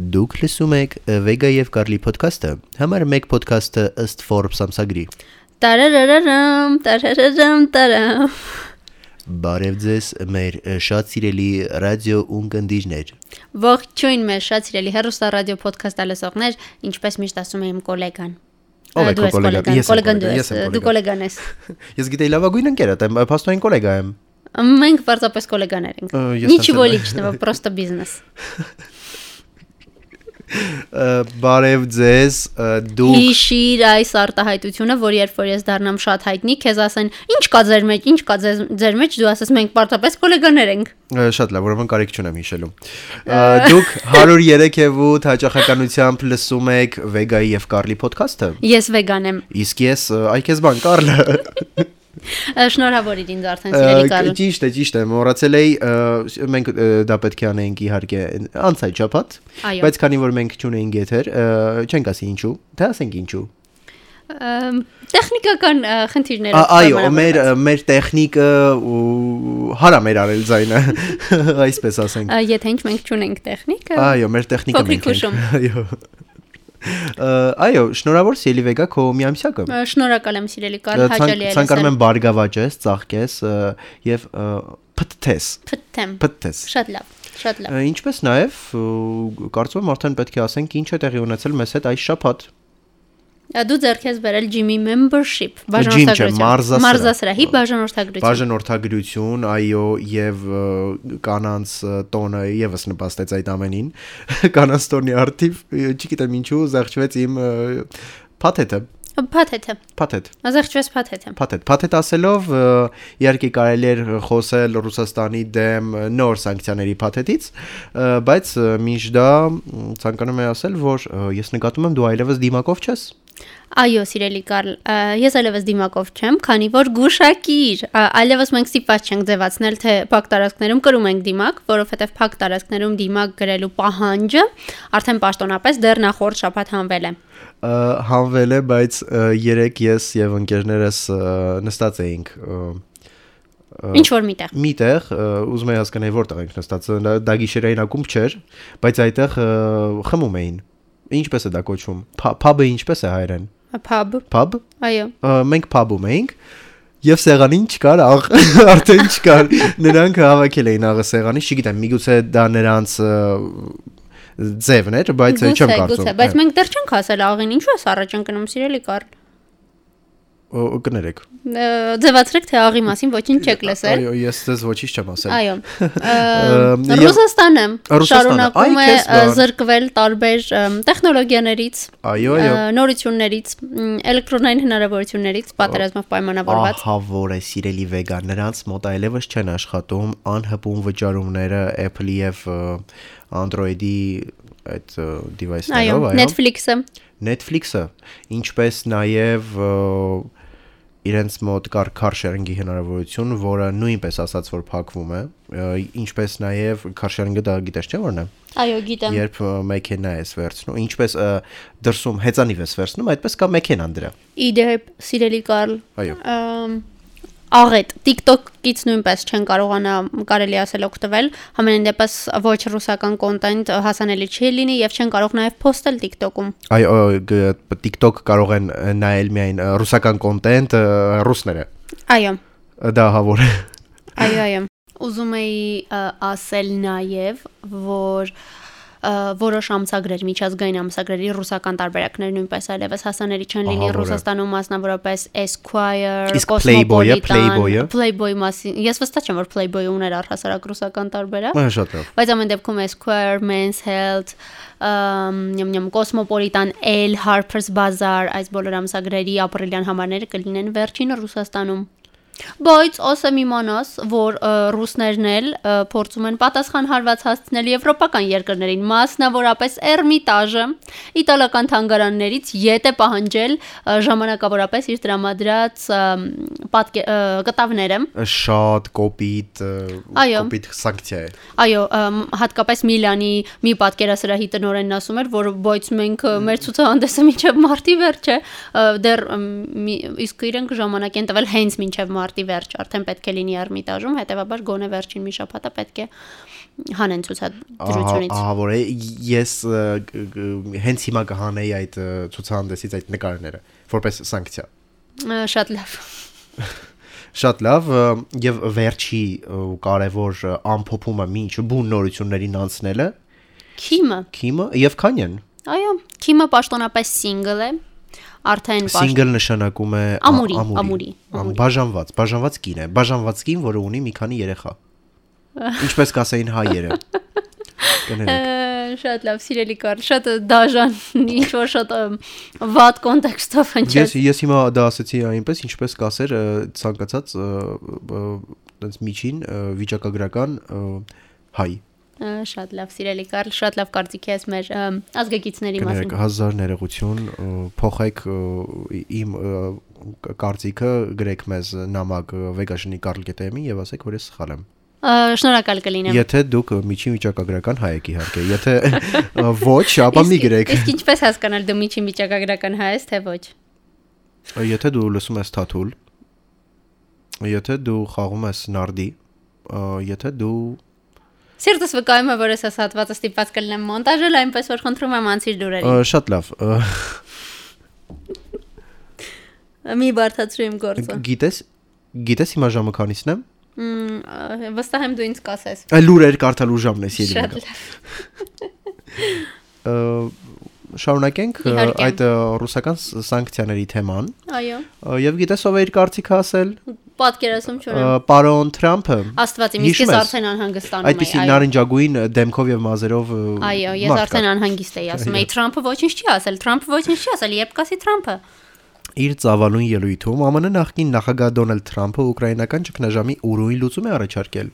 Դուք լսում եք Vega եւ Carly podcast-ը։ Համար 1 podcast-ը ըստ Forbes ամսագրի։ Տարարարարամ, տարարարամ, տարամ։ Բարև ձեզ, մեր շատ սիրելի ռադիո ունկնդիրներ։ Ողջույն մեր շատ սիրելի հերոստա ռադիո ոդքասթ լսողներ, ինչպես միշտ ասում է իմ գոլեգան։ Ով է քո Դու ես գոլեգան? Ես եմ Գոլեգան դու գոլեգան, ես, ես եմ դու գոլեգան։ գոլեգան ես։ Ես գիտեի լավագույն ընկերդ եմ, փաստորեն գոլեգա եմ։ Մենք պարզապես գոլեգաներ ենք։ Ա, ես Ничего ասել եմ։ личного, просто бизнес։ Ա, Բարև ձեզ, դուք Հիշիր այս արտահայտությունը, որ երբ որ ես դառնամ շատ հայտնի, քեզ ասեն, ինչ կա ձեր մեջ, ինչ կա ձեր մեջ, դու ասես մենք պարզապես գոլեգաներ ենք։ շատ լավ, ուրեմն կարիք չունեմ հիշելու։ Դուք 103.8 հաճախականությամբ լսում եք Vega-ի եւ Carly podcast-ը։ Ես վեգան եմ։ Իսկ ես ա, այ քեզ բան Կարլը։ Շնորհավոր իր ինձ արդեն սիրելի Կարլ։ Ճիշտ է, ճիշտ է, մոռացել էի, մենք դա պետք է անեինք իհարկե անցայ ճապատ, Այո։ բայց քանի որ մենք չունեինք եթեր, չենք ասի ինչու, թե ասենք ինչու։ Տեխնիկական խնդիրներ։ Այո, մեր մեր տեխնիկը ու հարամ էր արել ձայնը, այսպես ասենք։ Եթե ինչ մենք չունենք տեխնիկա։ Այո, մեր տեխնիկը մենք Այո։ Այո, շնորհավոր Սիելի Վեգա քո միամսյակը։ Շնորհակալ եմ սիրելի Կարլ, հաճելի է Ցանկանում եմ բարգավաճես, ծաղկես եւ փթթես, Փթթեմ։ փթթես։ Շատ լավ, շատ լավ։ Ինչպես նաև ը, կարծում եմ արդեն պետք է ասենք ինչ է տեղի ունեցել մեզ հետ այս շաբաթ։ Դու ձեռք ես բերել Jimmy membership բաժանորդագրություն։ մարզասրահ։ Մարզասրահի բաժանորդագրություն։ Բաժանորդագրություն, այո, եւ կանանց տոնը եւս նպաստեց այդ ամենին։ Կանանց տոնի արդիվ, չգիտեմ ինչու, զղջվեց իմ փաթեթը, Փաթեթը։ փաթեթ, Ազեղչվես փաթեթը։ փաթեթ, փաթեթ ասելով իհարկե կարելի էր խոսել Ռուսաստանի դեմ նոր սանկցիաների փաթեթից, բայց մինչ դա ցանկանում եմ ասել, որ ես նկատում եմ դու այլևս դիմակով չես։ Այո, սիրելի Կարլ, ես այլևս դիմակով չեմ, քանի որ գուշակիր, այլևս մենք ստիպված չենք ձևացնել, թե փակ տարածքներում կրում ենք դիմակ, որովհետև փակ տարածքներում դիմակ գրելու պահանջը արդեն պաշտոնապես դեռ նախորդ շաբաթ հանվել է։ հանվել է, բայց երեք ես եւ ընկերներս նստած էինք Ինչ որ միտեղ։ միտեղ, ուզում եմ հասկանալ որտեղ ենք նստած, դա- գիշերային ակումբ չէր, բայց այդտեղ խմում էին։ Ինչպես է դա կոչվում։ Փաբը ինչպես է հայերեն։ Pub։ Փաբ։ Այո։ Մենք փաբում էինք Եվ սեղանին չկար, արդեն չկար։ Նրանք հավաքել էին աղը սեղանից, չգիտեմ, միգուցե դա նրանց ձևն էր, բայց չեմ կարծում։ գուցե, բայց մենք դեռ չենք ասել աղին, ինչու ես առաջ ընկնում սիրելի Կարլ։ կներեք։ Ձևացրեք թե աղի մասին ոչինչ չեք լսել։ Այո, ես դες ոչինչ չեմ ասել։ Այո։ Ռուսաստանը շարունակում է զրկվել տարբեր տեխնոլոգիաներից, Այո, այո։ նորություններից, էլեկտրոնային հնարավորություններից պատերազմով պայմանավորված։ Ահա որ է սիրելի վեգան, նրանց մոտ այլևս չեն աշխատում անհպում վճարումները Apple-ի եւ Android-ի այդ device-ներով, այո։ Netflix-ը։ Netflix-ը, ինչպես նաև իրենց մոտ կար car sharing-ի հնարավորություն, որը նույնպես ասաց որ փակվում է, ինչպես նաև car sharing-ը դա գիտես չէ որն է։ Այո, գիտեմ։ Երբ մեքենա ես վերցնում, ինչպես դրսում հեծանիվ ես վերցնում, այդպես կա մեքենան դրա։ Իդեպ, սիրելի Կարլ, Այո։ ըմ, աղետ TikTok-ից նույնպես չեն կարողանա կարելի ասել օգտվել, համենայն դեպս ոչ ռուսական կոնտենտ հասանելի չի լինի եւ չեն կարող նաեւ post-ել TikTok-ում։ Այո, TikTok կարող են նայել միայն ռուսական կոնտենտ ռուսները։ Այո։ Դա հավոր է։ Այո, այո։ Ուզում էի ասել նաև, որ որոշ ամսագրեր, միջազգային ամսագրերի ռուսական տարբերակներ նույնպես այլևս հասանելի չեն լինի Ռուսաստանում մասնավորապես Esquire, Playboy-ը? Playboy մասին։ Ես վստահ չեմ, որ Playboy-ը ուներ առհասարակ ռուսական տարբերակ։ Բայց ամեն դեպքում Esquire, Men's Health, ըմ նյամ նյամ Cosmopolitan, Elle, Harper's Bazaar, այս բոլոր ամսագրերի ապրիլյան համարները կլինեն վերջինը Ռուսաստանում։ Բայց ասեմ իմանաս, որ ռուսներն էլ փորձում են պատասխան հարված հասցնել եվրոպական երկրներին, մասնավորապես Էրմիտաժը, իտալական թանգարաններից յետ է պահանջել ժամանակավորապես իր ը, կտավները Շատ կոպիտ կոպիտ սանկցիա է։ Այո, հատկապես Միլանի մի պատկերասրահի տնօրենն ասում էր, որ բայց մենք մեր ցուցահանդեսը մինչև մարտի վերջ է, դեռ իսկ իրենք ժամանակ են տվել հենց մինչև մարտի վերջ, արդեն պետք է լինի Էրմիտաժում, հետեւաբար գոնե վերջին մի շաբաթը պետք է հանեն ցուցադրությունից։ Ահա որ ես հենց հիմա կհանեի այդ ցուցահանդեսից այդ նկարները որպես սանկցիա։ Շատ լավ։ Շատ լավ եւ վերջի կարևոր ը, ամփոփումը ինչ բուն նորություններին անցնելը Քիմը։ Քիմը եւ Քանյան։ Այո, Քիմը պաշտոնապես single է։ Արդեն Single նշանակում է Ամուրի, ամուրի, Ամ- ամուրի։ Բաժանված, բաժանված կին է։ Բաժանված կին, որը ունի մի քանի երեխա։ Ինչպես կասեին հայերը։ Շատ լավ, սիրելի Կարլ, շատ դաժան, ինչ որ շատ վատ կոնտեքստով Ես հնչեց։ ես հիմա դա ասացի այնպես, ինչպես կասեր ցանկացած այդպես միջին վիճակագրական հայ։ Ա, Շատ լավ, սիրելի Կարլ, շատ լավ կարծիք ես մեր ազգագիցների մասին։ հազար ներողություն, փոխեք իմ կարծիքը, գրեք մեզ նամակ վեգաշնի Կարլ.am-ին եւ ասեք, որ ես սխալ եմ։ Շնորհակալ կլինեմ։ Եթե դուք ը, միջին վիճակագրական հայ եք իհարկե, եթե ոչ, ապա մի գրեք։ Իսկ ինչպես հասկանալ դու միջին վիճակագրական հայ ես, թե ոչ։ Եթե դու լսում ես Թաթուլ, եթե դու խաղում ես նարդի, եթե դու Սիրտս վկայում է, որ ես այս հատվածը ստիպված կլինեմ մոնտաժել, այնպես որ խնդրում եմ անցիր դուրերին։ շատ լավ, Մի բարթացրու իմ գործը։ գիտես, գիտես հիմա ժամը քանիսն է։ Վստահ եմ դու ինձ կասես։ Ա, Լուրեր կարդալու ժամն է ելի Շատ լավ։ Շարունակենք այդ ռուսական սանկցիաների թեման Այո։ եւ գիտես ով է իր կարծիքը ասել Պատկերացում չունեմ։ պարոն Թրամփը Աստված իմ, իսկ ես արդեն անհանգստանում եի։ այդպիսի այո։ նարնջագույն դեմքով եւ մազերով Այո, ես արդեն անհանգիստ էի ասում։ Էի Թրամփը ոչինչ չի ասել, Թրամփը ոչինչ չի ասել, երբ կասի Թրամփը։ իր ծավալուն ելույթում ԱՄՆ նախկին նախագահ Դոնալդ Թրամփը ուկրաինական ճգնաժամի ուրույն լուծում է առաջարկել։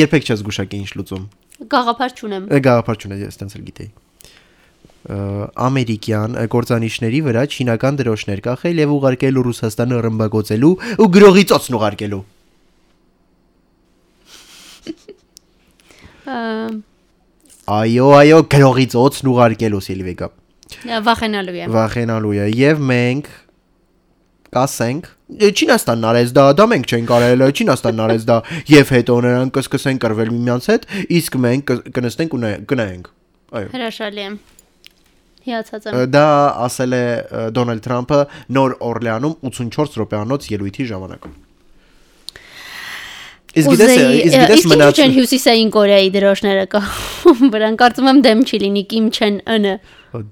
Երբեք չես գուշակի ինչ լուծում։ Գաղափար չունեմ։ Գաղափար չունես, ես տենց էլ գիտեի։ Ամերիկյան ը, կործանիչների վրա չինական դրոշներ կախել եւ ուղարկել Ռուսաստանը ռմբակոծելու ու գրողի ծոցն ուղարկելու։ Այո, այո, գրողի ծոցն ուղարկելու Սիլվիկա։ Վախենալու եմ։ Վախենալու է եւ մենք կասենք «Է, Չինաստանն արեց դա, դա մենք չենք արել, Չինաստանն արեց դա եւ հետո նրանք կսկսեն կռվել միմյանց հետ, իսկ մենք կնստենք ու նայ- կնայենք։ Այո։ Հրաշալի եմ։ Հիացած եմ։ Դա ասել է Դոնալդ Թրամփը Նոր Օրլեանում 84 րոպեանոց ելույթի ժամանակ։ Իսկ գիտես, իսկ գիտես իսկ մնաց են հյուսիսային Կորեայի դրոշները կա։ Վրան կարծում եմ դեմ չի լինի Կիմ Չեն Ընը։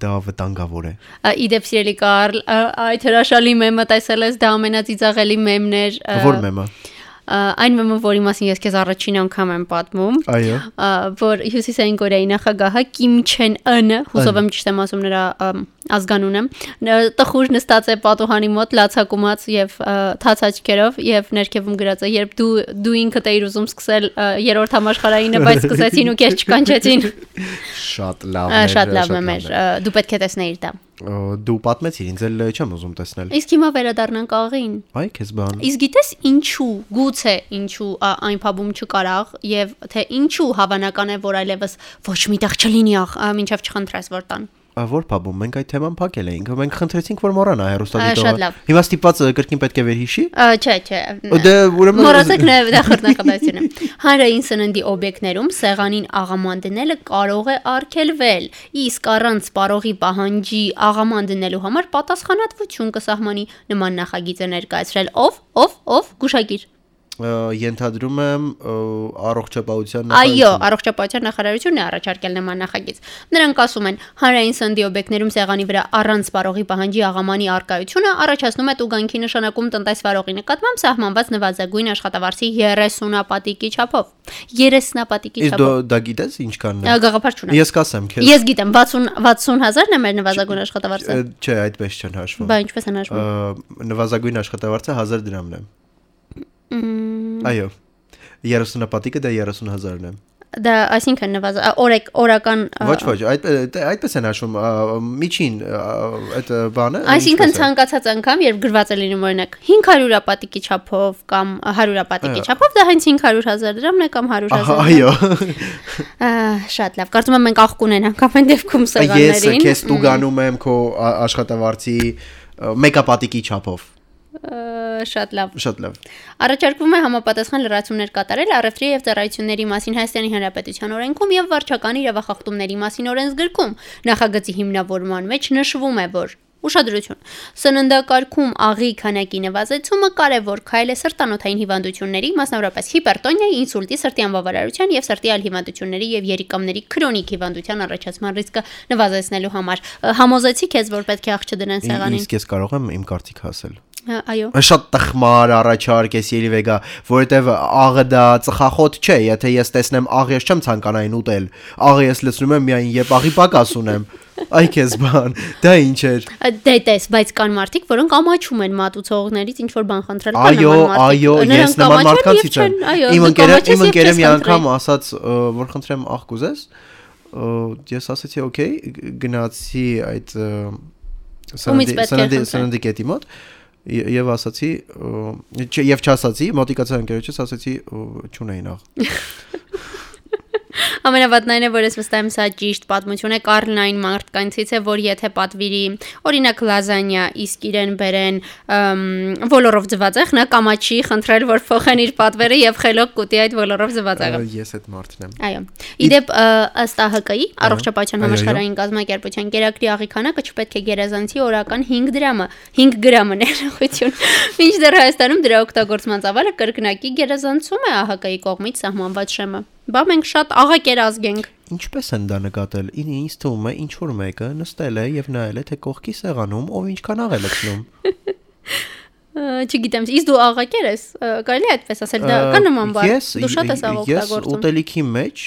դա վտանգավոր է։ Իդեպ սիրելի Կարլ, այդ հրաշալի մեմը տեսել ես, դա ամենածիծաղելի մեմն էր։ Որ մեմը։ ա, Այն մեմը, որի մասին ես քեզ առաջին անգամ եմ պատմում։ Այո։ որ Հյուսիսային Կորեայի նախագահը Կիմ Չեն Ընը, հուսով եմ ճիշտ եմ ասում նրա ազգանունը, տխուր նստած է պատուհանի մոտ լացակումած եւ թաց աչքերով եւ ներքևում գրած է. Երբ դու դու ինքդ էիր ուզում սկսել երրորդ համաշխարհայինը, բայց սկսեցին ու քեզ չկանչեցին։ Շատ լավ։ էր, Շատ լավ է մեր, դու պետք է տեսնեիր դա։ Դու պատմեցիր ինձ, էլ չեմ ուզում տեսնել։ Իսկ հիմա վերադառնանք աղին։ Այ քեզ բան։ Իսկ գիտես ինչու, գուցե ինչու այն փաբում չկարաղ եւ թե ինչու հավանական է որ այլևս ոչ մի տեղ չլինի աղ, մինչև չխնդրես որ տան։ Որ փաբում մենք այդ թեման փակել էինք, մենք խնդրեցինք որ մոռանա լավ։ Հիմա ստիպված կրկին պետք է վերհիշի։ Չէ, չէ։ Դե ուրեմն Մոռացեք նաև նախորդնակատարությունը։ Հանրային սննդի օբյեկտներում սեղանին աղաման դնելը կարող է արգելվել, իսկ առանց սպառողի պահանջի աղաման դնելու համար պատասխանատվություն կսահմանի նման նախագիծը ներկայացրել ով, ով, ով, գուշակիր։ ը, ենթադրում եմ առողջապահության Այո, առողջապահության նախարարությունն է առաջարկել նման նախագիծ։ Նրանք ասում են, հանրային սննդի օբյեկտներում սեղանի վրա առանց սպառողի պահանջի աղամանի արկայությունը առաջացնում է տուգանքի նշանակում տնտեսվարողի նկատմամբ սահմանված նվազագույն աշխատավարձի 30-ապատիկի չափով։ 30-ապատիկի Իսկ դու չափով։ դա գիտես ինչքան է։ Գաղափար չունեմ։ Ես կասեմ քեզ։ Ես գիտեմ 60 60 հազարն է մեր նվազագույն աշխատավարձը։ Չէ, այդպես չեն հաշվում։ Բա ինչպես են հաշվում։ Նվազագույն աշխատավարձը 1000 դրամն է։ Այո։ 30 պատիկը դա 30000-ն է։ Դա այսինքն նվազ օրեք օրական Ոչ, ոչ, այդ այդպես են հաշվում միջին այդ բանը։ Այսինքն ցանկացած անգամ, երբ գրված է լինում օրինակ 500 ապատիկի չափով կամ 100 ապատիկի չափով, դա հենց 500.000 դրամն է կամ 100.000։ Ահա, Այո։ Շատ լավ։ Կարծում եմ մենք աղ կունենանք ամեն դեպքում Ես սեղաններին։ քեզ տուգանում եմ քո աշխատավարձի մեկապատիկի չափով։ Շատ լավ։ Շատ լավ։ Առաջարկվում է համապատասխան լրացումներ կատարել առևտրի եւ ծառայությունների մասին Հայաստանի Հանրապետության օրենքում եւ վարչական իրավախախտումների մասին օրենսգրքում։ Նախագծի հիմնավորման մեջ նշվում է, որ Ուշադրություն։ Սննդակարգում աղի քանակի նվազեցումը կարևոր քայլ է սրտանոթային հիվանդությունների, մասնավորապես հիպերտոնիայի, ինսուլտի, սրտի անբավարարության եւ սրտի այլ հիվանդությունների եւ երիկամների քրոնիկ հիվանդության առաջացման ռիսկը նվազեցնելու համար։ Համոզեցի քեզ, որ պետք է աղ չդնեն սեղանին։ Իսկ ես կարող եմ իմ կարծիքը ասել։ Այո։ Շատ տխմար առաջարկ էս ելի վեգա, որովհետև աղը դա ծխախոտ չէ, եթե ես տեսնեմ աղ ես չեմ ցանկանային ուտել։ Աղը ես լցնում եմ միայն երբ աղի պակաս ունեմ։ Այ քեզ բան, դա ինչ էր։ Դե տես, բայց կան մարդիկ, որոնք ամաչում են մատուցողներից ինչ որ բան խնդրել։ Կան Այո, նման մարդիկ։ այո, Նրանք ես նման մարդկանցից եմ։ Այո, Իմ ընկերը իմ ընկերը մի անգամ ասաց, որ խնդրեմ աղ կուզես։ Ես ասացի, օքեյ, գնացի այդ սննդի սննդի սննդի կետի մոտ ե- եւ ասացի եւ չասացի մոտիկացա ընկերոջս ասացի չունեին աղ Ամենավատն այն է, որ ես վստահ եմ սա ճիշտ պատմություն է. Կարլն այն մարդկանցից է, որ եթե պատվիրի օրինակ լազանյա, իսկ իրեն բերեն ոլորով ձվածեղ, նա կամաչի խնդրել, որ փոխեն իր պատվերը եւ խելոք կուտի այդ ոլորով ձվածեղը։ ես այդ մարդն եմ Այո։ Իդեպ ըստ ԱՀԿ-ի առողջապահության համաշխարհային կազմակերպության կերակրի աղի քանակը չպետք է գերազանցի օրական 5 դրամը, 5 գրամը ներողություն։ Մինչդեռ Հայաստանում դրա օգտագործման ծավալը կրկնակի գերազանցում է ԱՀԿ-ի կողմից սահմանված շեմը։ Բա մենք շատ աղակեր ազգ ենք։ Ինչպես են դա նկատել։ Ին- Ինձ թվում է ինչ որ մեկը նստել է եւ նայել է թե կողքի սեղանում ով ինչքան աղ է լցնում։ Ը, Չգիտեմ, իսկ դու աղակեր ես, կարելի է այդպես ասել, դա կա նման Ես Դու շատ ես աղ ես օգտագործում։ ուտելիքի մեջ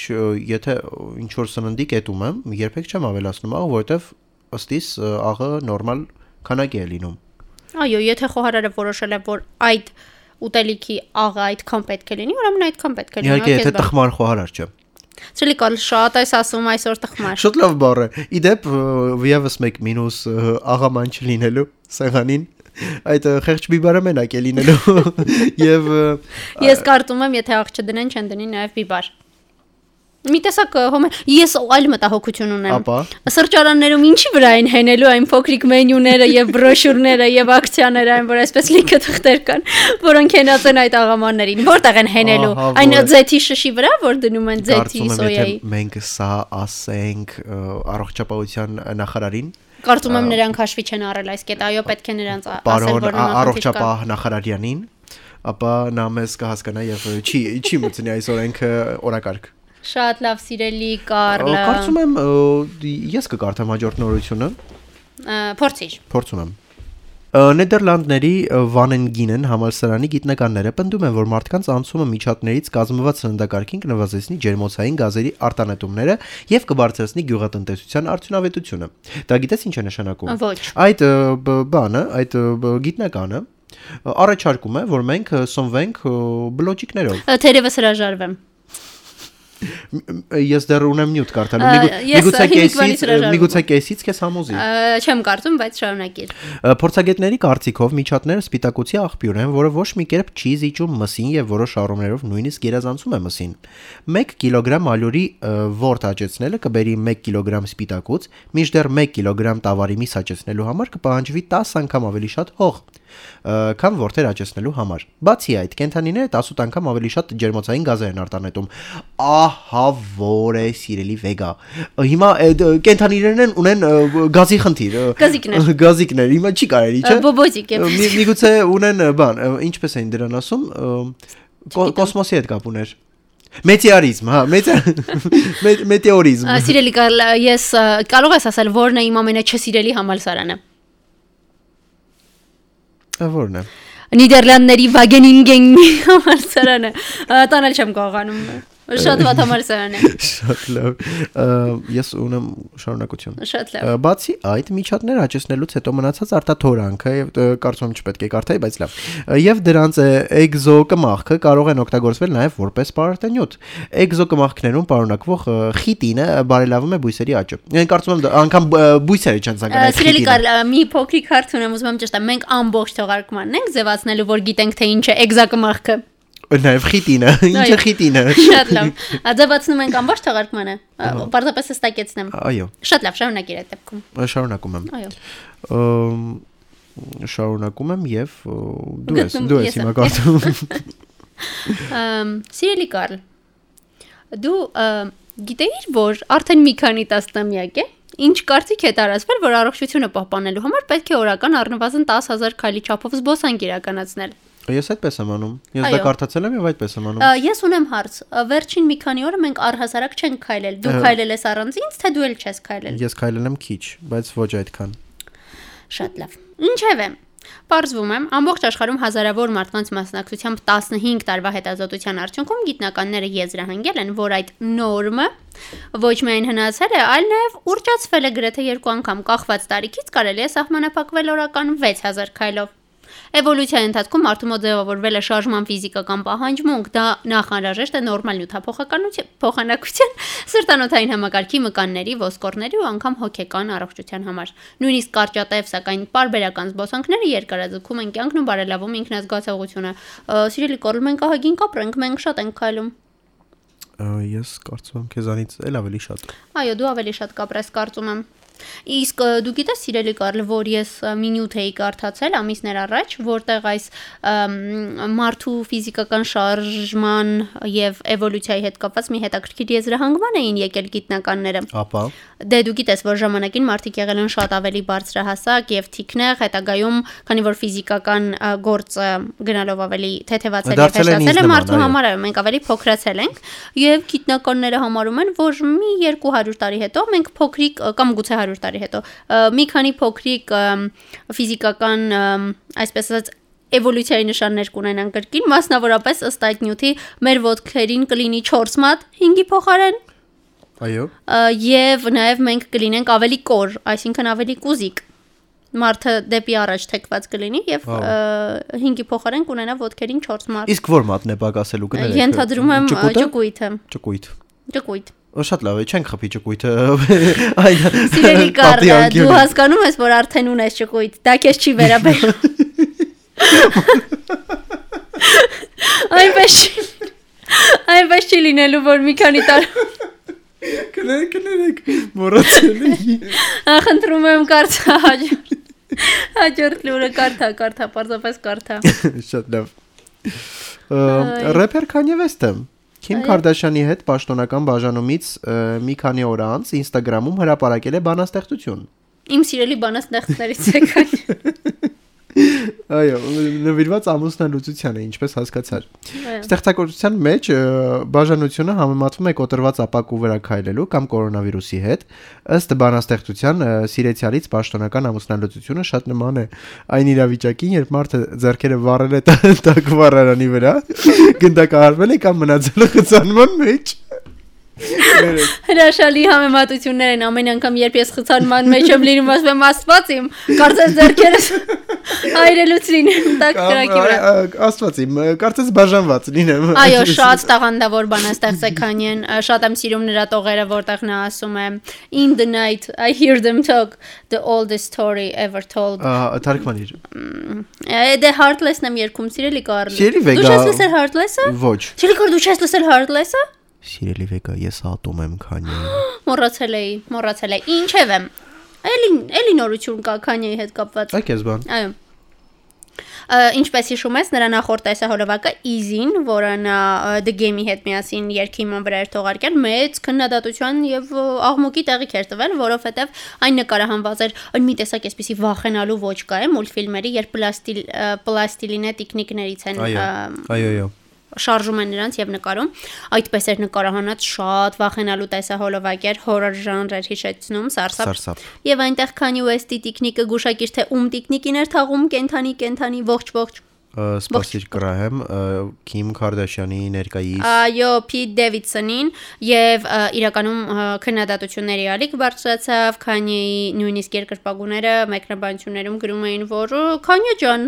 եթե ինչ որ սննդի կետում եմ, երբեք չեմ ավելացնում աղ, որովհետեւ ըստիս ը, աղը նորմալ քանակի է լինում։ Այո, եթե խոհարարը որոշել է, որ այդ ուտելիքի աղը այդքան պետք է լինի, ուրեմն այդքան պետք է լինի։ Իհարկե, եթե տխմար խոհարար չէ։ Ցելի կալ շատ այս ասում այսօր տխմար։ Շատ լավ բառ է։ Իդեպ եւս մեկ մինուս աղաման չլինելու սեղանին այդ խեղճ բիբարը մենակ է լինելու եւ Ես կարծում եմ, եթե աղ չդնեն, չեն դնի նաև բիբար։ Մի տեսակ ը, հոմ ես այլ մտահոգություն ունեմ։ ապա Սրճարաններում ինչի վրա են հենելու այն փոքրիկ մենյուները եւ բրոշյուրները եւ ակցիաները, այն որ այսպես լիքը թղթեր կան, որոնք հենած են այդ աղամաններին։ Որտեղ են հենելու։ Այն ձեթի շշի վրա, որ դնում են ձեթի կարծում եմ եթե սոյայի։ մենք սա ասենք առողջապահության նախարարին Կարծում եմ նրանք հաշվի չեն առել այս կետը։ Այո, պետք է նրանց ասել, որ կա։ առողջապահ նախարարյանին ապա նա մեզ կհասկանա եւ չի չի մտցնի այս օրենքը օրակարգ Շատ լավ սիրելի Կարլը։ Կարծում եմ ես կկարդամ հաջորդ նորությունը Փորձիր։ Փորձում եմ։ Նեդերլանդների Վանենգինեն համալսարանի գիտնականները պնդում են, որ մարդկանց անցումը միջատներից կազմված սննդակարգին կնվազեցնի ջերմոցային գազերի արտանետումները եւ կբարձրացնի գյուղատնտեսության արդյունավետությունը։ Դա գիտես ինչ է նշանակում։ Ոչ։ Այդ բանը, այդ գիտնականը առաջարկում է, որ մենք սնվենք բլոճիկներով։ Թերևս հրաժարվեմ։ Ես դեռ ունեմ նյութ կարդալու։ Միգուցե կեսից, միգուցե կեսից քեզ համոզի։ Չեմ կարծում, բայց շարունակիր։ Փորձագետների կարծիքով միջատները սպիտակուցի աղբյուր են, որը ոչ մի կերպ չի զիջում մսին եւ որոշ առումներով նույնիսկ գերազանցում է մսին։ 1 կիլոգրամ ալյուրի որտ աճեցնելը կբերի 1 կիլոգրամ սպիտակուց, մինչդեռ 1 կիլոգրամ տավարի միս աճեցնելու համար կպահանջվի 10 անգամ ավելի շատ հող քան որտեր աճեցնելու համար։ Բացի այդ, կենթանիները 18 անգամ ավելի շատ ջերմոցային գազեր են արտանետում։ Ա որ է սիրելի վեգա։ Հիմա կենթանիներն են ունեն գազի խնդիր։ Գազիկներ։ Գազիկներ, հիմա չի կարելի, չէ։ Բոբոջիկ է։ Մի- Միգուցե ունեն բան, ինչպես էին դրան ասում, կոսմոսի հետ կապ ուներ։ Մեթեորիզմ, հա, մեթե մե- մեթեորիզմ։ Սիրելի Կարլ, ես կարող ես ասել, որն է իմ ամենաչսիրելի համալսարանը։ Որն է։ Նիդերլանդների Wageningen համալսարանը։ Տանել չեմ կարողանում։ Շատ վատ համալսարան է։ Շատ լավ։ Ես ունեմ շարունակություն։ Շատ լավ։ Բացի այդ միջատներ աճեցնելուց հետո մնացած արտաթորանքը եւ կարծում չպետք է կարդայի, բայց լավ։ Եվ դրանց ը, էկզոկմախքը կարող են օգտագործվել նաեւ որպես պարարտանյութ։ Էկզոկմախքներում պարունակվող խիտինը բարելավում է բույսերի աճը։ ഞാൻ կարծում եմ անգամ բույսերը չեն ցանկանում Սիրելի Կարլ, մի փոքրիկ հարց ունեմ, ուզում եմ ճշտեմ, մենք ամբողջ թողարկմանն ենք ձևացնելու, որ գիտենք թե ինչ է էգզակմախքը։ Նաեւ խիտինը, ինչ է Այո։ խիտինը։ Շատ լավ։ Ա, Ձևացնում ենք ամբողջ թողարկմանը։ Պարզապես հստակեցնեմ։ Այո, Շատ լավ, շարունակիր այդ դեպքում։ շարունակում եմ։ Այո։ շարունակում եմ եւ դու ես դու ես հիմա Ամ, Սիրելի Կարլ, դու գիտեիր, որ արդեն մի քանի տասնամյակ է, ինչ կարծիք է տարածվել, որ առողջությունը պահպանելու համար պետք է օրական առնվազն 10000 քայլի չափով զբոսանք իրականացնել։ Ես այդպես եմ անում ես դա կարդացել եմ եւ այդպես եմ անում Ես ունեմ հարց։ Վերջին մի քանի օրը մենք առհասարակ չենք քայլել։ Դու քայլել ես առանց ինձ, թե դու էլ չես քայլել։ ես քայլել եմ քիչ բայց ոչ այդքան Շատ լավ։ Ինչևէ, Պարզվում է, ամբողջ աշխարհում հազարավոր մարդկանց մասնակցությամբ 15 տարվա հետազոտության արդյունքում գիտնականները եզրահանգել են, որ այդ նորմը ոչ միայն հնացել է, այլ նաև ուռճացվել է գրեթե երկու անգամ կախված տարիքից կարելի է սահմանափակվել օրական 6000 քայլով։ Էվոլյուցիայի ընթացքում մարդու մոտ ձևավորվել է շարժման ֆիզիկական պահանջմունք, դա նախանրաժեշտ է նորմալ նյութափոխականության, փոխանակության, սրտանոթային համակարգի մկանների, ոսկորների ու անգամ հոգեկան առողջության համար։ Նույնիսկ կարճատև, սակայն պարբերական զբոսանքները երկարաձգում են կյանքն ու բարելավում ինքնազգացողությունը։ Սիրելի Կորլ, մենք ահագին կապրենք, մենք շատ ենք քայլում։ ես կարծում եմ քեզանից էլ ավելի շատ Այո, դու ավելի շատ կապրես, կարծում եմ։ Իսկ դու գիտես, սիրելի Կարլ, որ ես մի նյութ էի կարդացել ամիսներ առաջ, որտեղ այս մարդու ֆիզիկական շարժման եւ էվոլյուցիայի հետ կապված մի հետաքրքիր եզրահանգման էին եկել գիտնականները։ ապա Դե դու գիտես, որ ժամանակին մարդիկ եղել են շատ ավելի բարձրահասակ եւ թիկնեղ, հետագայում, քանի որ ֆիզիկական գործը գնալով ավելի թեթևացել եւ հեշտացել է մարդու համար, մենք ավելի փոքրացել ենք եւ գիտնականները համարում են, որ մի 200 տարի հետո մենք փոքրիկ կամ գուցե 100 տարի հետո մի քանի փոքրիկ ֆիզիկական այսպես ասած էվոլյուցիայի նշաններ կունենան կրկին, մասնավորապես ըստ այդ նյութի մեր ոտքերին կլինի 4 մատ 5-ի փոխարեն այո եւ նաեւ մենք կլինենք ավելի կոր, այսինքն ավելի կուզիկ։ Մարդը դեպի առաջ թեքված կլինի եւ Ահա։ ա, 5-ի փոխարեն կունենա ոտքերին 4 մարդ։ իսկ որ մատն է պակասելու կներեք Ենթադրում եմ ճկույթը։ Ճկույտ։ Ո, շատ լավ է չենք խփի ճկույթը այն Սիրելի Կարլ, դու հասկանում ես, որ արդեն ունես ճկույտ։ Դա քեզ չի վերաբերում։ Այնպես Այնպես չի լինելու, որ մի քանի տար կներեք կներեք մոռացել էի խնդրում եմ կարծա հաջորդ։ Հաջորդ լուրը կարդա, կարդա, պարզապես կարդա։ շատ լավ рэփեր Kanye West-ը Քիմ Քարդաշյանի հետ պաշտոնական բաժանումից մի քանի օր անց Instagram-ում հրապարակել է բանաստեղծություն Իմ սիրելի բանաստեղծներից է քան։ Այո, նվիրված ամուսնալուծությանը, ինչպես հասկացար։ Ստեղծագործության մեջ բաժանությունը համեմատվում է կոտրված ապակու վրա քայլելու կամ կորոնավիրուսի հետ։ Ըստ բանաստեղծության սիրեցյալից պաշտոնական ամուսնալուծությունը շատ նման է այն իրավիճակին, երբ մարդը ձեռքերը վառել է տ- տակ վառարանի վրա, գնդակահարվել է կամ մնացել է խցանման մեջ։ Հրաշալի համեմատություններ են ամեն անգամ երբ ես խցանման մեջ եմ լինում ասում եմ աստված իմ կարծես ձերքերս այրելուց լինեմ տակ կրակի վրա Աստված իմ, կարծես բաժանված լինեմ։ Այո, շատ տաղանդավոր բանաստեղծ է Քանյեն, շատ եմ սիրում նրա տողերը, որտեղ նա ասում է In the night I hear them talk the oldest story ever told։ Թարգմանիր։ Դե Heartless-ն եմ երգում, սիրելի Կարլ։ Դու չես լսել Heartless-ը։ Ոչ։ Սիրելի Կարլ, դու չես լսել Heartless-ը։ Սիրելի վեգա, ես ատում եմ քանի։ Մոռացել էի, մոռացել էի։ Ինչև եմ։ Էլի էլի նորություն կա Քանյեի հետ կապված։ Այ քեզ բան։ Այո։ Ինչպես հիշում ես, նրա նախորդ տեսահոլովակը Easy-ն, որը նա The Game-ի հետ միասին երկի իման վրա էր թողարկել, մեծ քննադատության եւ աղմուկի տեղիք էր տվել, որովհետեւ այն նկարահանված էր այն մի տեսակ էսպիսի վախենալու ոչ կա է մուլտֆիլմերի, երբ պլաստիլ պլաստիլինե տիկնիկներից են Այո։ Այո, այո։ շարժում են նրանց եւ նկարում այդպես էր նկարահանած շատ վախենալու տեսահոլովակ էր հորոր ժանր էր հիշեցնում սարսափ Սարսափ։ Եվ այնտեղ Kanye West-ի տիկնիկը գուշակիր թե ում տիկնիկին էր թաղում կենթանի կենթանի ողջ ողջ Սպասիր կրահեմ Քիմ Քարդաշյանի ներկայիս Այո, Pete Davidson-ին եւ իրականում քննադատությունների ալիք բարձրացավ Kanye-ի նույնիսկ երկրպագուները մեկնաբանություններում գրում էին, որ «Ը, Kanye ջան,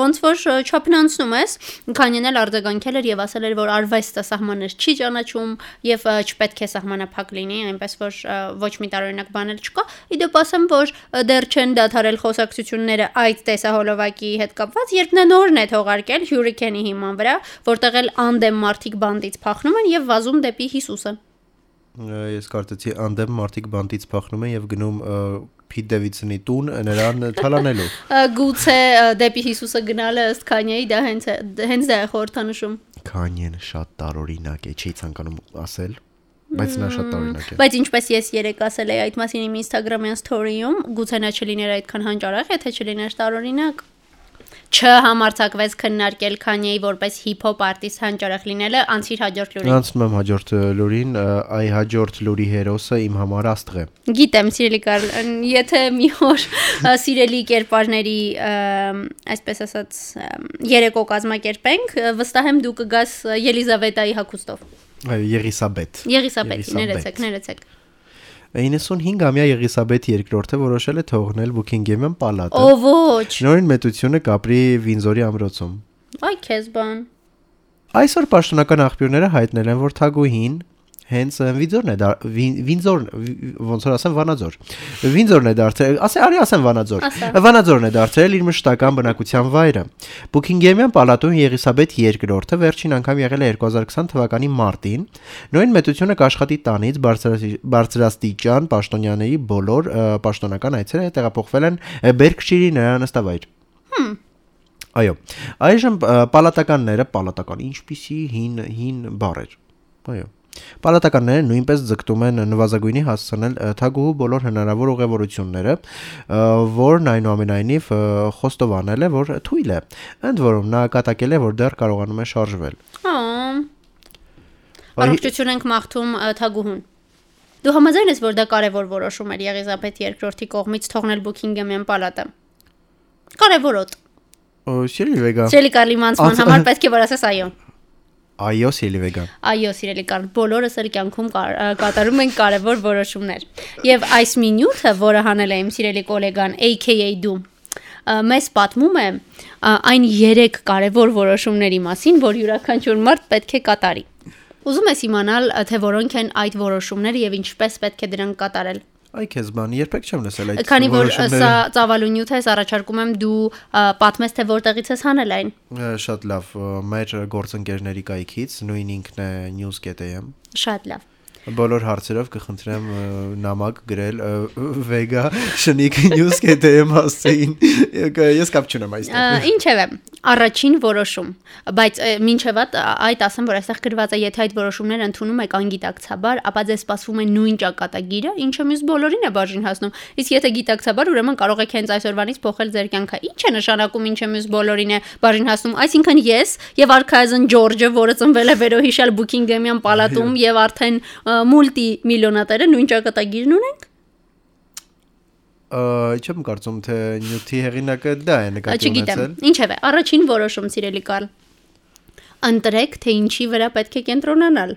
ոնց որ չափնանցնում ես։ Kanye-ն էլ արձագանքել էր եւ ասել էր, որ արվեստը սահմաններ չի ճանաչում եւ չպետք է սահմանափակ լինի, այնպես որ ոչ մի տարօրինակ բան էլ չկա։ Իդեպ ասեմ, որ դեռ չեն դադարել խոսակցությունները այդ տեսահոլովակի հետ կապված, երբ նա նորն է թողարկել Hurricane-ի հիման վրա, որտեղ էլ անդեմ մարդիկ բանդից փախնում են եւ վազում դեպի Հիսուսը։ Ես կարծեցի անդեմ մարդիկ բանտից փախնում են եւ գնում Փիթ Դեվիդսոնի տուն նրան թալանելու։ Գուցե դեպի Հիսուսը գնալը ըստ Քանյեի դա հենց հենց դա է խորհրդանշում։ Քանյեն շատ տարօրինակ է, չի ցանկանում ասել, բայց նա շատ տարօրինակ է։ Բայց ինչպես ես երեք ասել էի այդ մասին իմ Instagram-յան story-ում, գուցե նա չլիներ այդքան հանճարեղ, եթե չլիներ տարօրինակ։ Չհամարցակվեց քննարկել Քանյեի որպես հիփ-հոփ արտիստ հանճարեղ լինելը անցիր հաջորդ լուրին։ Անցնում եմ հաջորդ լուրին, այ հաջորդ լուրի հերոսը իմ համար աստղ է։ Գիտեմ, սիրելի Կարլ, եթե մի օր սիրելի կերպարների, այսպես ասած, երեկո կազմակերպենք, վստահ եմ դու կգաս Ելիզավետայի հակոստով։ Այ Եղիսաբեթ։ Եղիսաբեթի, ներեցեք, ներեցեք։ 95-ամյա Եղիսաբեթ II-ը որոշել է թողնել Buckingham պալատը։ Ո ոչ։ Նորին մեծությունը կապրի Վինզորի ամրոցում։ Այ քեզ բան։ Այսօր պաշտոնական աղբյուրները հայտնել են, որ Թագուհին հենց Վինձորն է Վին- Վինձոր վի- ոնց որ ասեմ Վանաձոր։ Վինձորն է դարձել, ասե արի ասեմ Վանաձոր։ Վանաձորն է դարձել իր մշտական բնակության վայրը։ Բուքինգեմյան պալատում Եղիսաբեթ II-ը վերջին անգամ եղել է 2020 թվականի մարտին։ Նույն մեծությունը կաշխատի տանից բարձրաստի- բարձրաստիճան պաշտոնյաների բոլոր պաշտոնական այցերը տեղափոխվել են Բերքշիրի նրա նստավայր։ Այո։ Այժմ պալատականները, պալատական, ինչպիսի հին հին բառ էր։ Այո։ Պալատականները նույնպես ձգտում են նվազագույնի հասցնել թագուհու բոլոր հնարավոր ուղևորությունները, որն այնուամենայնիվ խոստովանել է, որ թույլ է։ Ընդ որում նա կատակել է, որ դեռ կարողանում է շարժվել։ Առողջություն ենք մաղթում Թագուհուն։ Դու համաձայն ես, որ դա կարևոր որոշում էր Եղիզաբեթ II-ի կողմից թողնել Բուքինգեմյան պալատը։ Կարևորոտ։ Սիրելի վեգա։ Սիրելի Կարլի Մանցման Անց- համար պետք է որ ասես այո։ Այո, սիրելի վեգա։ Այո, սիրելի Կարլ, բոլորս էլ կյանքում կատարում ենք կարևոր որոշումներ։ Եվ այս մի նյութը, որը հանել է իմ սիրելի գոլեգան AKA դու, մեզ պատմում է այն 3 կարևոր որոշումների մասին, որ յուրաքանչյուր մարդ պետք է կատարի։ Ուզում ես իմանալ, թե որոնք են այդ որոշումները եւ ինչպես պետք է դրանք կատարել։ Այ քեզ բան, երբեք չեմ լսել այդ Քանի որ սա ծավալու նյութ է, առաջարկում եմ դու պատմես թե որտեղից ես հանել այն։ Շատ լավ, մեր գործընկերների կայքից, նույն ինքն է news.am Շատ լավ։ Բոլոր հարցերով կխնդրեմ նամակ գրել Vega շնիկ news.am հասցեին։ Ես կապ չունեմ այստեղ։ Ինչև է, առաջին որոշում, բայց ը, մինչև այդ ասեմ, որ այստեղ գրված է, եթե այդ որոշումները ընդունում եք անգիտակցաբար, ապա ձեզ սպասվում է նույն ճակատագիրը, ինչը մյուս բոլորին է բաժին հասնում։ Իսկ եթե գիտակցաբար, ուրեմն կարող եք հենց այսօրվանից փոխել ձեր կյանքը։ Ինչ է նշանակում, ինչը մյուս բոլորին է բաժին հասնում։ Այսինքն ես եւ արքայազն Ջորջը, որը ծնվել է վերոհիշալ Բուքինգեմյան պալատում եւ արդեն մուլտի միլիոնատերը նույն ճակատագիրն ունենք։ Չեմ կարծում թե նյութի հեղինակը դա է նկատի Չգիտեմ։ ունեցել։ Ինչև է, առաջին որոշում, սիրելի Կարլ։ Ընտրեք, թե ինչի վրա պետք է կենտրոնանալ։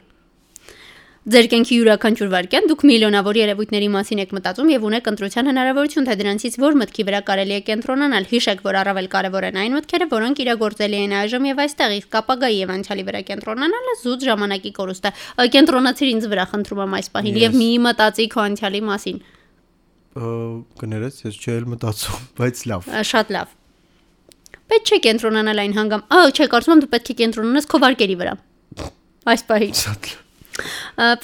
Ձեր կյանքի յուրաքանչյուր վարքյան դուք միլիոնավոր երևույթների մասին եք մտածում եւ ունեք ընտրության հնարավորություն, թե դրանցից որ մտքի վրա կարելի է կենտրոնանալ։ Հիշեք, որ առավել կարևոր են այն մտքերը, որոնք իրագործելի են այժմ եւ այստեղ, իսկ ապագայի եւ անցյալի վրա կենտրոնանալը զուտ ժամանակի կորուստ է։ Կենտրոնացիր ինձ վրա, խնդրում եմ այս պահին եւ մի մտածի քո անցյալի մասին։ Կներես, ես էլ մտածում, բայց լավ։ Շատ լավ։ Պետք չէ կենտրոնանալ այն հանգամ։ Ա, չէ, կարծում եմ դու պետք է կենտրոնանաս քո վարկերի վրա։ Այս պահի։ Շատ լավ։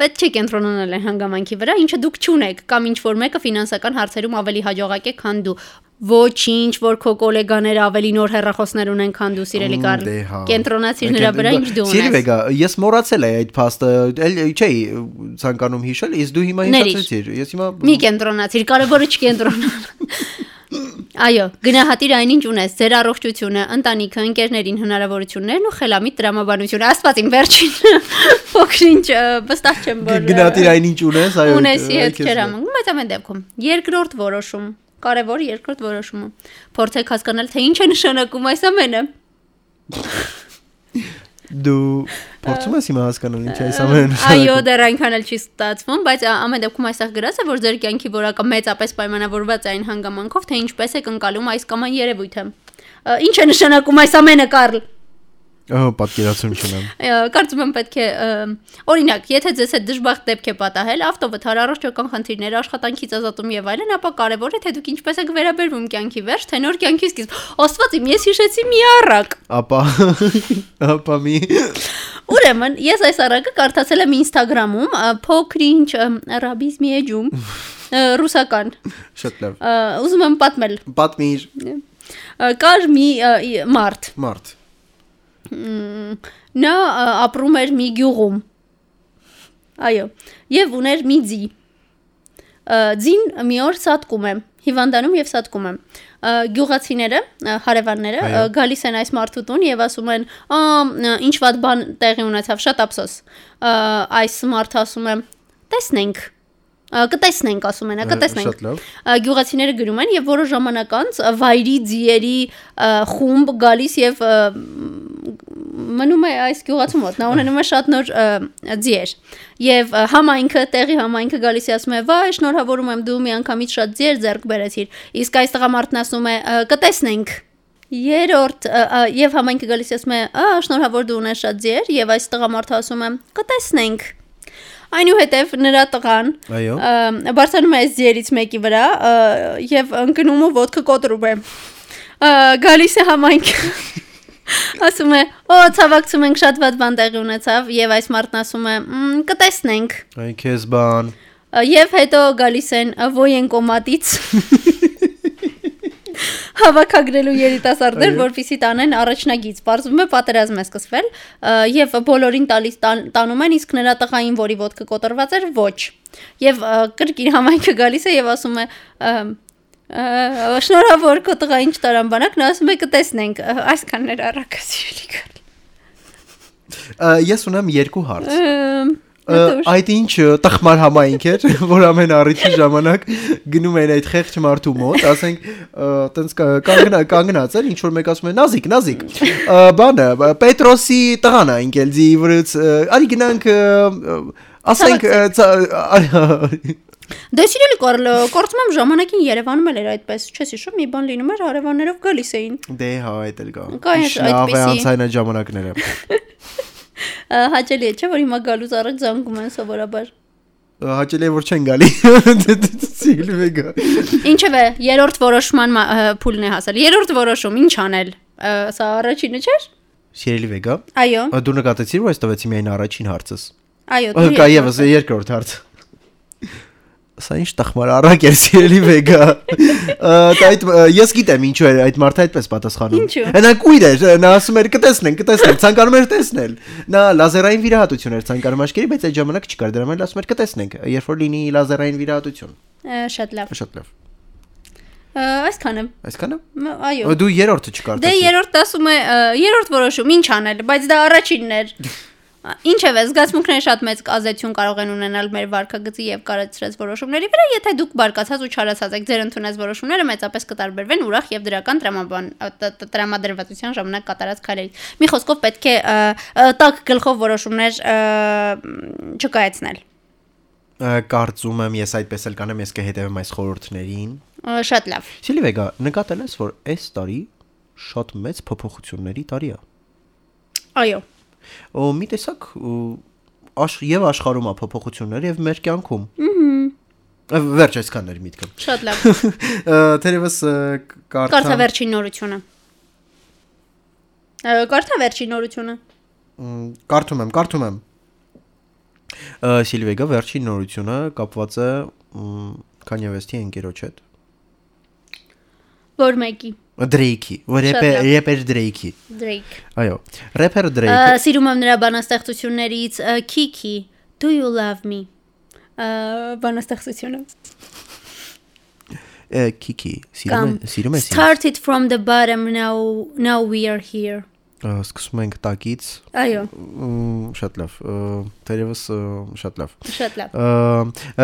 Պետք չէ կենտրոնանալ հանգամանքի վրա, ինչը դուք չունեք, կամ ինչ որ մեկը ֆինանսական հարցերում ավելի հաջողակ է, քան դու։ Ոչինչ, որ քո գոլեգաները ավելի նոր հեռախոսներ ունեն, քան դու, սիրելի Կարլ։ հա։ Կենտրոնացիր նրա վրա, ինչ դու ունես։ վեգա, ես մոռացել էի այդ փաստը, էլ չէի ցանկանում հիշել, իսկ դու հիմա Ներիր։ հիշեցիր։ Ես հիմա Մի կենտրոնացիր, կարևորը չկենտրոնանալ։ Այո, գնահատիր այնինչ ունես, ձեր առողջությունը, ընտանիքը, ընկերներին հնարավորություններն ու խելամիտ տրամաբանությունը։ Աստված իմ վերջին փոքրինչ վստահ չեմ որ գնահատիր այն ինչ ունես, այո։ ունեսի հետ քեզ չէր բան։ համընկնում, բայց ամեն դեպքում երկրորդ որոշում, կարևոր երկրորդ որոշումը։ Փորձեք հասկանալ, թե ինչ է նշանակում այս ամենը։ Դու փորձում ես հիմա հասկանալ ինչ է այս ամենը։ Այո, դեռ այնքան էլ չի ստացվում, բայց ամեն դեպքում այստեղ գրած է, որ ձեր կյանքի որակը մեծապես պայմանավորված է այն հանգամանքով, թե ինչպես եք ընկալում այս կամ այն երևույթը։ Ինչ է նշանակում այս ամենը, Կարլ։ Ահա պատկերացում չունեմ։ Կարծում եմ պետք է օրինակ, եթե ձեզ հետ դժբախտ դեպք է պատահել, ավտովթար առողջական խնդիրներ, աշխատանքից ազատում եւ այլն, ապա կարեւոր է թե դուք ինչպես եք վերաբերվում կյանքի վերջ, թե նոր կյանքի սկիզբ։ Աստված իմ, ես հիշեցի մի առակ։ Ապա ապա մի Ուրեմն, ես այս առակը կարդացել եմ Instagram-ում, փոքրինչ ռաբիզմի էջում։ ռուսական։ Շատ լավ։ Ուզում եմ պատմել։ Պատմիր Կար մի մարդ։ մարդ։ Նա ապրում էր մի գյուղում։ Այո, եւ ուներ մի ձի։ Ձին մի օր սատկում է, հիվանդանում եւ սատկում է։ Ա, Գյուղացիները, հարևանները գալիս են այս մարդու տուն եւ ասում են. «Ա, ինչ վատ բան տեղի ունեցավ, շատ ափսոս»։ Այս մարդը ասում է. «Տեսնենք»։ Կտեսնենք, ասում են, կտեսնենք։ Շատ լավ։ Գյուղացիները գրում են եւ որոշ ժամանակ անց վայրի ձիերի խումբ գալիս եւ մնում է այս գյուղացու մոտ նա ունենում է շատ նոր ձիեր ա, համայնքը տեղի համայնքը գալիս է ասում է վայ շնորհավորում եմ դու միանգամից շատ ձիեր ձեռք բերեցիր իսկ այս տղամարդն ասում է «Ա, կտեսնենք Երորդ եւ համայնքը գալիս է ասում է «Ա, շնորհավոր դու ունես շատ ձիեր» եւ այս տղամարդը ասում է «Կտեսնենք»։ Այնուհետև նրա տղան բարձրանում է այս ձիերից մեկի վրա եւ ընկնում ու ոդկը կոտրում է։ Գալիս է համայնք։ Ասում է. «Օ, ցավակցում ենք շատ վատ բան տեղի ունեցավ» եւ այս մարդն ասում է. «Մ, «Կտեսնենք»։ Այ քեզ բան։ Եվ հետո գալիս են ոյենկոմատից հավաքագրելու երիտասարդներ, որպեսզի տանեն առաջնագիծ։ Պարզվում է պատերազմ է սկսվել եւ բոլորին տալիս տան- տանում են, իսկ նրա տղային, որի ոդկը կոտրված էր, ոչ։ Եվ կրկին համայնքը գալիս է եւ ասում է. Շնորհավոր քո տղային չտարան նա ասում է կտեսնենք այսքաններ առակասիրելի կար։ Ա, Ես ունեմ երկու հարց։ Այդ ինչ տխմար համայնք էր, որ ամեն առիթի ժամանակ գնում էին այդ խեղճ մարդու մոտ, ասենք, տենց կա- կանգնա կանգնած էր, ինչ որ մեկ ասում է Նազիկ, Նազիկ։ Բանը Պետրոսի տղան է ինքել ձի վրից, արի գնանք ասենք Դե սիրելի Կարլ, կորցում եմ ժամանակին Երևանում էլ էր այդպես, չես հիշում, մի բան լինում էր հարևաններով գալիս էին։ Դե հա, այդ էլ կա։ այդպիսի։ անցային այդ ժամանակները։ Հաճելի է, չէ՞ որ հիմա գալուց առաջ զանգում են սովորաբար։ Հաճելի է որ չեն գալի։ Սիլի վեգա։ Ինչևէ, երրորդ որոշման փուլն է հասել։ Երրորդ որոշում, ինչ անել։ Սա առաջինը չէր։ Սիրելի վեգա։ Այո, Դու նկատեցիր, որ այս տվեցի միայն առաջին հարցս։ այո, Ա, Կա եւս երկրորդ հարց։ Սա ինչ տխմար առակ էր սիրելի վեգա։ Այդ ես գիտեմ ինչու էր այդ մարդը այդպես պատասխանում։ Ինչու։ Նա կույր էր, նա ասում էր կտեսնենք, կտեսնենք, ցանկանում էր տեսնել։ Նա լազերային վիրահատություն էր ցանկանում աչքերի, բայց այդ ժամանակ չկար դրա համար ասում էր կտեսնենք, երբ որ լինի լազերային վիրահատություն։ Շատ լավ։ Շատ լավ։ Այսքանը։ Այսքանը։ Այո։ Դու երրորդը Դե չկարդացի։ երրորդ ասում է, երրորդ որոշում, ինչ անել, բայց դա առաջինն էր։ Ինչևէ, զգացմունքները շատ մեծ ազդեցություն կարող են ունենալ մեր վարկագծի եւ կարծրած որոշումների վրա, եթե դուք բարկացած ու չարացած եք, ձեր ընդունած որոշումները մեծապես կտարբերվեն ուրախ եւ դրական տրամաբան տրամադրվածության ժամանակ կատարած քայլերից։ Մի խոսքով պետք է տակ գլխով որոշումներ չկայացնել։ Կարծում եմ ես այդպես էլ կանեմ, ես կհետևեմ այս խորհուրդներին։ Շատ լավ։ Սիլիվեգա, նկատել ես, որ այս տարի շատ մեծ փոփոխությունների տարի է։ Այո։ մի տեսակ աշխ եւ աշխարհում է փոփոխություններ եւ մեր կյանքում։ Ահա։ Վերջ այսքանն էր միտքը։ Շատ լավ։ Թերևս Կարթա կարթա վերջին նորությունը։ Կարթա վերջին նորությունը։ Մ, Կարդում եմ, կարդում եմ։ Ա, Սիլիվեգա վերջին նորությունը կապված է Kanye West-ի ընկերոջ հետ։ Որ մեկի։ ռեփեր լավ։ ռեփեր Drake-ի։ Drake։ Այո, Ա, Drake-ը Սիրում եմ նրա բանաստեղծություններից Kiki, Do you love me։ Բանաստեղծությունը։ Kiki, սիրում է, սիրում սիրում։ Started from the bottom now now we are here։ Սկսում ենք տակից։ Այո, Շատ լավ։ ը, շատ լավ։ շատ լավ։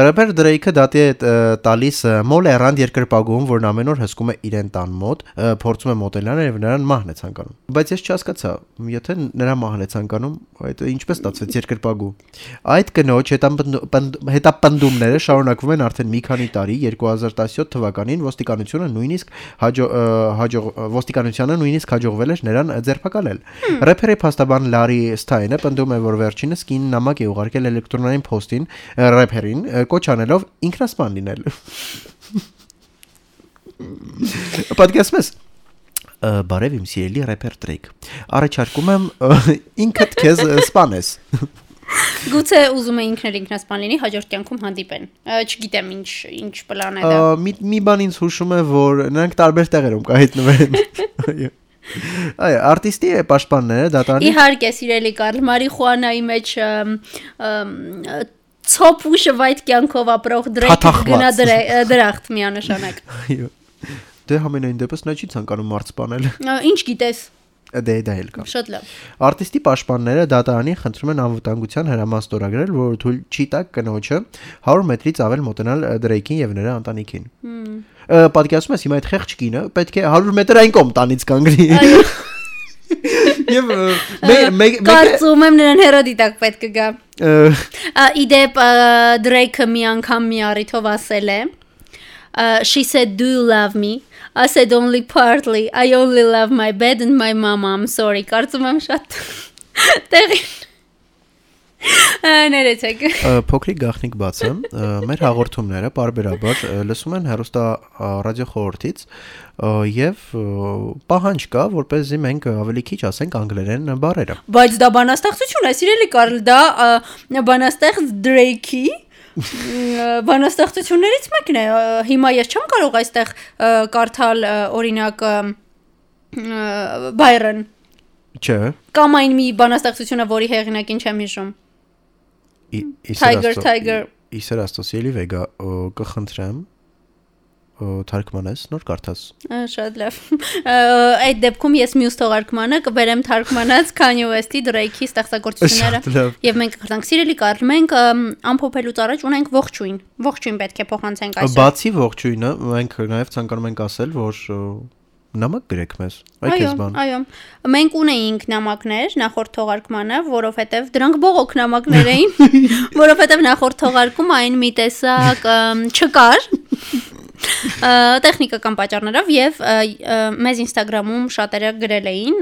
Ռեփեր Դրեյքը դատի է տալիս մոլ էրանդ երկրպագում, որն ամեն օր հսկում է իրեն տան մոտ, փորձում է մոտենալ եւ նրան մահն է ցանկանում։ Բայց ես չհասկացա, եթե նրա մահն է ցանկանում, այդ ինչպես ստացվեց երկրպագու։ Այդ կնոջ հետապնդու- պնդ- հետապնդումները շարունակվում են արդեն մի քանի տարի, 2017 թվականին ոստիկանությունը նույնիսկ հաջող ոստիկանությանը նույնիսկ հաջողվել էր նրան ձերբակալել։ Ռեփերի փաստաբան Լարի Սթայնը պնդում է, որ վերջինս կին նամակ է ուղարկել էլեկտրոնային փոստին ռեփերին կոչ անելով ինքնասպան լինել։ Պատկերացնես Ա, Բարև իմ սիրելի ռեփեր Drake։ Առաջարկում եմ ինքդ քեզ սպանես։ Գուցե ուզում է ինքն էլ ինքնասպան լինի, հաջորդ կյանքում հանդիպեն։ Չգիտեմ ինչ ինչ պլան է դա։ Մի մի բան ինձ հուշում է, որ նրանք տարբեր տեղերում կհայտնվեն։ Այո։ արտիստի է պաշտպանները դատարանի Իհարկե, սիրելի Կարլ, մարիխուանայի մեջ ցոփ ու շվայտ կյանքով ապրող Թաթախված։ գնա դրախտ միանշանակ։ Այո։ Դե համենայն դեպս նա չի ցանկանում մարդ սպանել։ Ա, Ինչ գիտես։ Դե դա էլ կա։ Շատ լավ։ Արտիստի պաշտպանները դատարանի խնդրում են անվտանգության հրաման ստորագրել, որ թույլ չի տա կնոջը 100 մետրից ավել մոտենալ Դրեյքին եւ նրա ընտանիքին։ Ա, Պատկերացնում ես հիմա այդ խեղճ կինը պետք է 100 մետր այն կողմ տանից կանգնի։ Եվ մեկ կարծում եմ նրան հերոդիտակ պետք է գա։ ը, Ա, Իդեպ Դրեյքը մի անգամ մի առիթով ասել է She said do you love me? I said only partly. I only love my bed and my mama I'm sorry. Կարծում եմ շատ տեղի Ներեցեք փոքրիկ գախնիկ բացը ը, մեր հաղորդումները parberabar լսում են հերոստա ռադիոխորտից եւ պահանջ կա որպեսզի մենք ավելի քիչ ասենք անգլերեն բառերը Բայց դա բանաստեղծություն է, սիրելի Կարլ, դա բանաստեղծ Drake-ի բանաստեղծություններից մեկն է։ Հիմա ես չեմ կարող այստեղ կարդալ օրինակ Byron չէ կամ այն մի բանաստեղծությունը, որի հեղինակին չեմ հիշում։ Tiger, Tiger։ իսեր աստծո ելի վեգա կխնդրեմ թարգմանես նոր կարդաս Շատ լավ։ Այդ դեպքում ես մյուս թողարկմանը կբերեմ թարգմանած Kanye West-ի Drake-ի ստեղծագործությունները։ Եվ մենք կխրտանք սիրելի Կարլ, մենք ամփոփելուց առաջ ունենք ողջույն։ Ողջույն պետք է փոխանցենք այսօր։ բացի ողջույնը մենք նաև ցանկանում ենք ասել որ նամակ գրեք մեզ այ քեզ բան Այո, մենք ունեինք նամակներ նախորդ թողարկմանը, որովհետև դրանք բողոք նամակներ էին, որովհետև նախորդ թողարկում այն մի տեսակ չկար տեխնիկական պատճառներով եւ մեզ Instagram-ում շատերը գրել էին,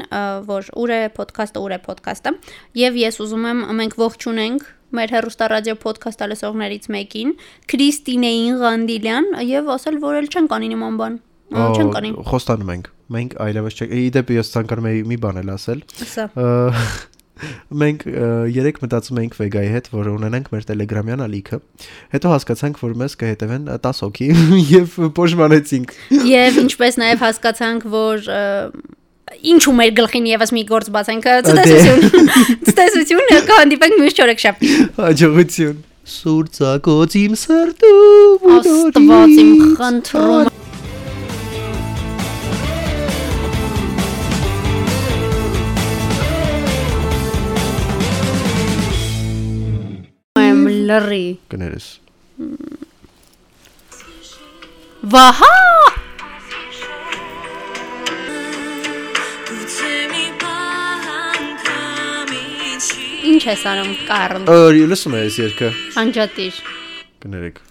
որ ուր է ոդքասթը, ուր է ոդքասթը եւ ես ուզում եմ մենք ողջունենք մեր հերոստա ռադիո ոդքասթը լսողներից մեկին, Քրիստինեին Ղանդիլյան եւ ասել, որ էլ չեն կանի նման բան։ Չեն կանի։ խոստանում ենք մենք այլևս չենք իդեպ ես ցանկանում եի մի բան էլ ասել մենք երեք մտածում էինք վեգայի հետ որ ունենանք մեր տելեգրամյան ալիքը հետո հասկացանք որ մեզ կհետևեն 10 հոգի եւ փոշմանեցինք Եվ ինչպես նաև հասկացանք, որ ինչու մեր գլխին եւս մի գործ բացենք, ը, ցտեսություն։ Ցտեսություն կհանդիպենք մյուս չորեքշաբթի։ հաջողություն Սուրցակոց իմ սրտում ու Աստված իմ խնդրում։ Լրի։ կներես Վահա։ Ինչ ես անում, Կարլ։ Ա լսում ես երկը Անջատիր։ կներեք